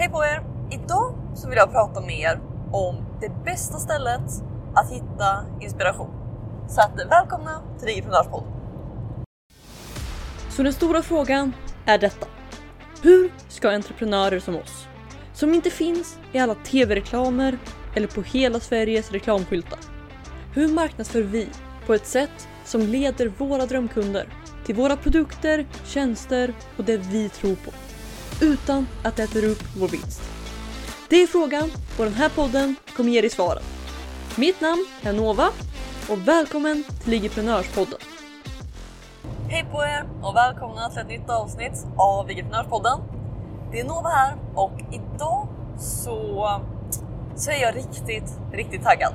Hej på er! Idag så vill jag prata med er om det bästa stället att hitta inspiration. Så att välkomna till Digiprenörspodden. Så den stora frågan är detta. Hur ska entreprenörer som oss, som inte finns i alla tv-reklamer eller på hela Sveriges reklamskyltar. Hur marknadsför vi på ett sätt som leder våra drömkunder till våra produkter, tjänster och det vi tror på utan att det äter upp vår vinst? Det är frågan och den här podden kommer ge dig svaren. Mitt namn är Nova och välkommen till Ligiprenörspodden. Hej på er och välkomna till ett nytt avsnitt av Digiprenörspodden. Det är Nova här och idag så, så är jag riktigt, riktigt taggad.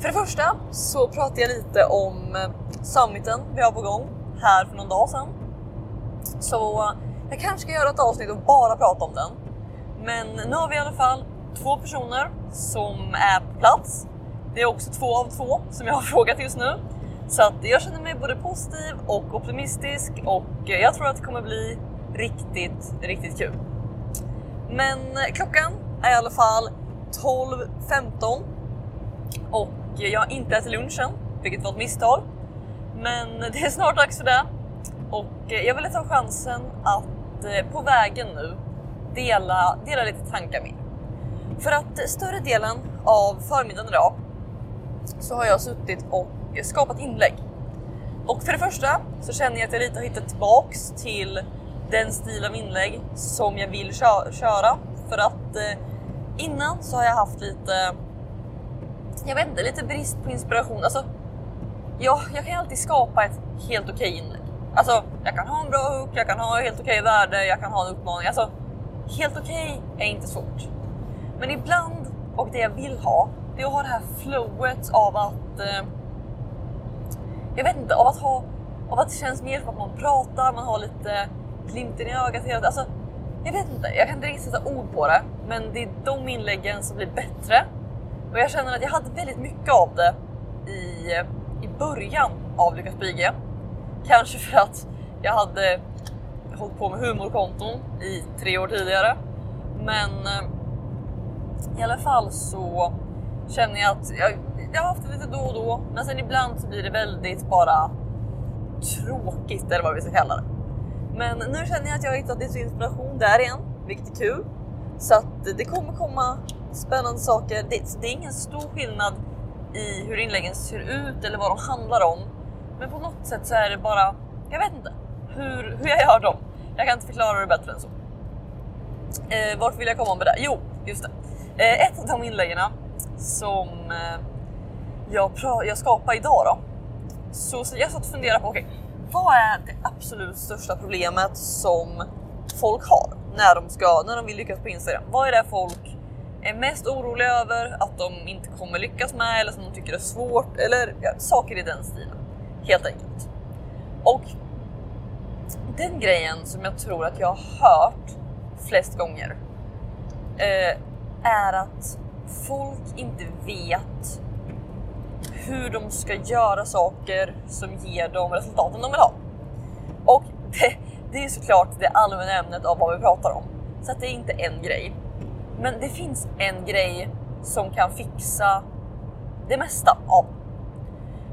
För det första så pratar jag lite om summiten vi har på gång här för någon dag sedan. Så jag kanske ska göra ett avsnitt och bara prata om den. Men nu har vi i alla fall två personer som är på plats. Det är också två av två som jag har frågat just nu. Så att jag känner mig både positiv och optimistisk och jag tror att det kommer bli riktigt, riktigt kul. Men klockan är i alla fall 12.15 och jag har inte ätit lunchen, vilket var ett misstag. Men det är snart dags för det och jag ville ta chansen att Eh, på vägen nu dela, dela lite tankar med För att större delen av förmiddagen idag så har jag suttit och skapat inlägg. Och för det första så känner jag att jag lite har hittat tillbaks till den stil av inlägg som jag vill köra. För att eh, innan så har jag haft lite, jag vet inte, lite brist på inspiration. Alltså, ja, jag kan alltid skapa ett helt okej okay inlägg. Alltså, jag kan ha en bra hook, jag kan ha helt okej okay värde, jag kan ha en uppmaning. Alltså, helt okej okay är inte svårt. Men ibland, och det jag vill ha, det är att ha det här flowet av att... Eh, jag vet inte, av att ha... Av att det känns mer som att man pratar, man har lite glimten i ögat hela Alltså, jag vet inte, jag kan inte riktigt sätta ord på det. Men det är de inläggen som blir bättre. Och jag känner att jag hade väldigt mycket av det i, i början av Lyckas Brygge. Kanske för att jag hade hållit på med humorkonton i tre år tidigare. Men eh, i alla fall så känner jag att jag, jag har haft det lite då och då, men sen ibland så blir det väldigt bara tråkigt eller vad vi ska kalla det. Men nu känner jag att jag har hittat lite inspiration där igen, vilket är kul. Så att det kommer komma spännande saker. Det, det är ingen stor skillnad i hur inläggen ser ut eller vad de handlar om. Men på något sätt så är det bara, jag vet inte hur, hur jag gör dem. Jag kan inte förklara det bättre än så. Eh, vart vill jag komma med det? Jo, just det. Eh, ett av de inläggen som eh, jag, jag skapade idag då. Så, så jag satt och funderade på, okej, okay, vad är det absolut största problemet som folk har när de, ska, när de vill lyckas på Instagram? Vad är det folk är mest oroliga över att de inte kommer lyckas med eller som de tycker är svårt eller ja, saker i den stilen helt enkelt. Och den grejen som jag tror att jag har hört flest gånger eh, är att folk inte vet hur de ska göra saker som ger dem resultaten de vill ha. Och det, det är såklart det allmänna ämnet av vad vi pratar om. Så att det är inte en grej. Men det finns en grej som kan fixa det mesta av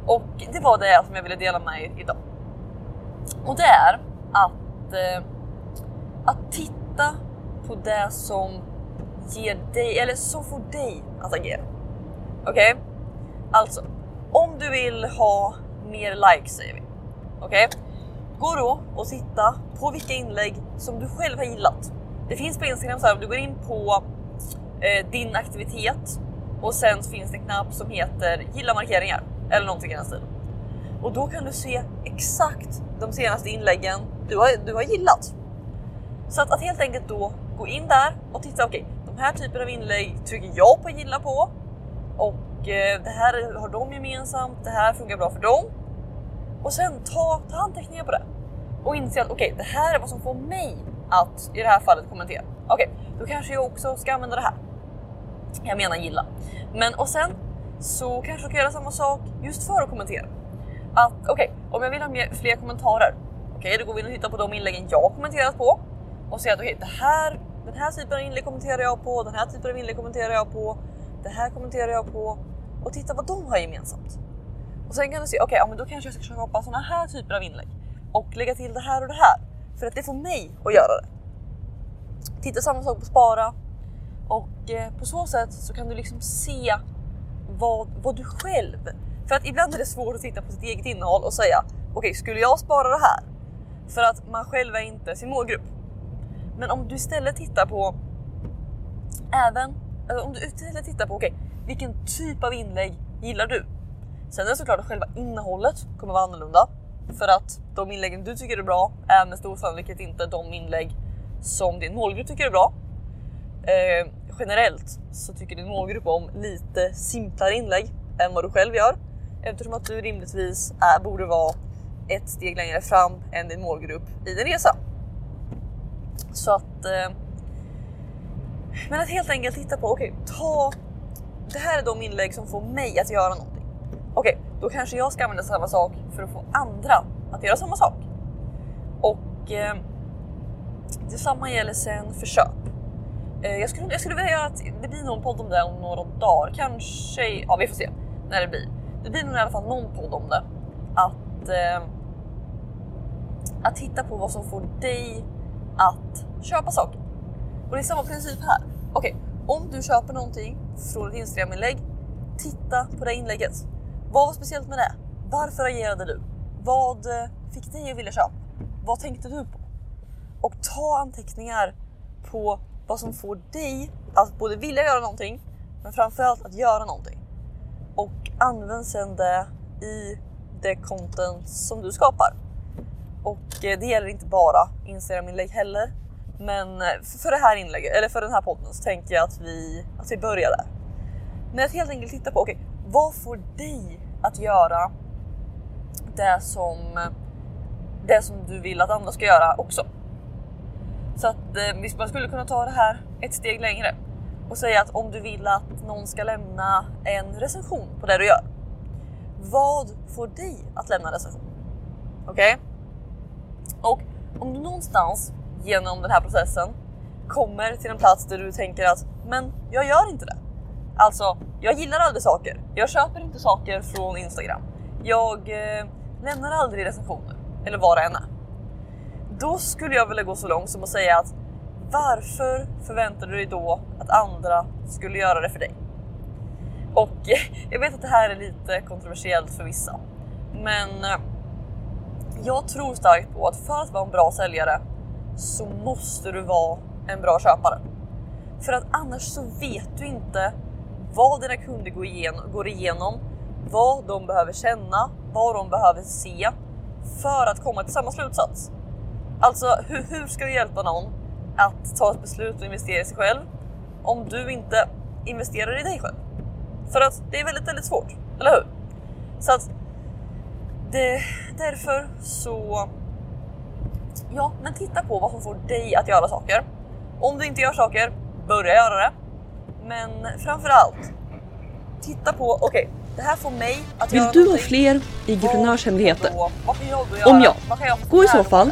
och det var det som jag ville dela med er idag. Och det är att, eh, att titta på det som ger dig, eller som får dig att agera. Okej? Okay? Alltså, om du vill ha mer likes säger vi. Okej? Okay? Gå då och titta på vilka inlägg som du själv har gillat. Det finns på Instagram så här, om du går in på eh, din aktivitet och sen finns det en knapp som heter gilla markeringar eller någonting i den stilen. Och då kan du se exakt de senaste inläggen du har, du har gillat. Så att, att helt enkelt då gå in där och titta, okej, okay, de här typerna av inlägg trycker jag på att gilla på och eh, det här har de gemensamt, det här funkar bra för dem. Och sen ta, ta anteckningar på det och inse att okej, okay, det här är vad som får mig att i det här fallet kommentera. Okej, okay, då kanske jag också ska använda det här. Jag menar gilla. Men och sen så kanske du kan göra samma sak just för att kommentera. Att okej, okay, om jag vill ha mer, fler kommentarer, okej, okay, då går vi in och tittar på de inläggen jag kommenterat på och ser att okej, okay, det här, den här typen av inlägg kommenterar jag på, den här typen av inlägg kommenterar jag på, det här kommenterar jag på och titta vad de har gemensamt. Och sen kan du se, okej, okay, ja, men då kanske jag ska skapa sådana här typer av inlägg och lägga till det här och det här för att det får mig att göra det. Titta samma sak på spara och eh, på så sätt så kan du liksom se vad, vad du själv... För att ibland är det svårt att titta på sitt eget innehåll och säga okej, okay, skulle jag spara det här? För att man själv är inte sin målgrupp. Men om du istället tittar på även alltså om du istället tittar på okej, okay, vilken typ av inlägg gillar du? Sen är det såklart att själva innehållet kommer vara annorlunda för att de inläggen du tycker är bra är med stor sannolikhet inte de inlägg som din målgrupp tycker är bra. Eh, generellt så tycker din målgrupp om lite simplare inlägg än vad du själv gör eftersom att du rimligtvis är, borde vara ett steg längre fram än din målgrupp i din resa. Så att... Eh, men att helt enkelt titta på, okej, okay, ta... Det här är de inlägg som får mig att göra någonting. Okej, okay, då kanske jag ska använda samma sak för att få andra att göra samma sak. Och eh, detsamma gäller sen för köp. Eh, jag, skulle, jag skulle vilja göra att det blir någon podd om det om några dagar, kanske. Ja, vi får se när det blir. Det blir nog i alla fall någon podd om det. Att, eh, att titta på vad som får dig att köpa saker. Och det är samma princip här. Okej, okay, om du köper någonting från ett Instagram-inlägg, titta på det inlägget. Vad var speciellt med det? Varför agerade du? Vad eh, fick dig att vilja köpa? Vad tänkte du på? Och ta anteckningar på vad som får dig att både vilja göra någonting, men framförallt att göra någonting. Och använd sedan det i det content som du skapar. Och eh, det gäller inte bara Instagram-inlägg heller. Men eh, för det här inlägget, eller för den här podden så tänker jag att vi, att vi börjar där. Men att helt enkelt titta på, okej, okay, vad får dig att göra det som, det som du vill att andra ska göra också? Så att eh, man skulle kunna ta det här ett steg längre och säga att om du vill att någon ska lämna en recension på det du gör. Vad får dig att lämna en recension? Okej? Okay? Och om du någonstans genom den här processen kommer till en plats där du tänker att men jag gör inte det. Alltså, jag gillar aldrig saker. Jag köper inte saker från Instagram. Jag eh, lämnar aldrig recensioner eller vad det än är. Då skulle jag vilja gå så långt som att säga att varför förväntade du dig då att andra skulle göra det för dig? Och jag vet att det här är lite kontroversiellt för vissa, men eh, jag tror starkt på att för att vara en bra säljare så måste du vara en bra köpare. För att annars så vet du inte vad dina kunder går igenom, går igenom vad de behöver känna, vad de behöver se för att komma till samma slutsats. Alltså hur, hur ska du hjälpa någon att ta ett beslut och investera i sig själv om du inte investerar i dig själv? För att det är väldigt, väldigt svårt, eller hur? Så att det, därför så... Ja, men titta på vad som får dig att göra saker. Om du inte gör saker, börja göra det. Men framför allt, titta på, okej, okay, det här får mig att Vill göra du ha fler IG-prenörshemligheter? Om ja, gå i så fall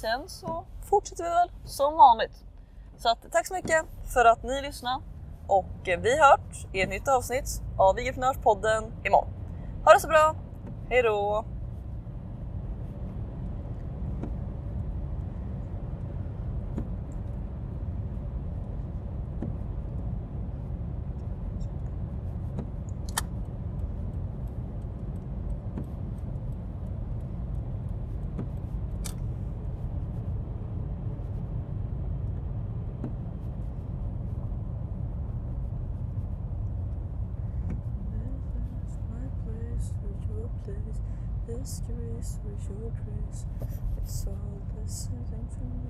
sen så fortsätter vi väl som vanligt. Så att, tack så mycket för att ni lyssnade och eh, vi hörs i ett nytt avsnitt av IG-prenörspodden imorgon. Ha det så bra! Hejdå! Was your grace. It's all the same for me.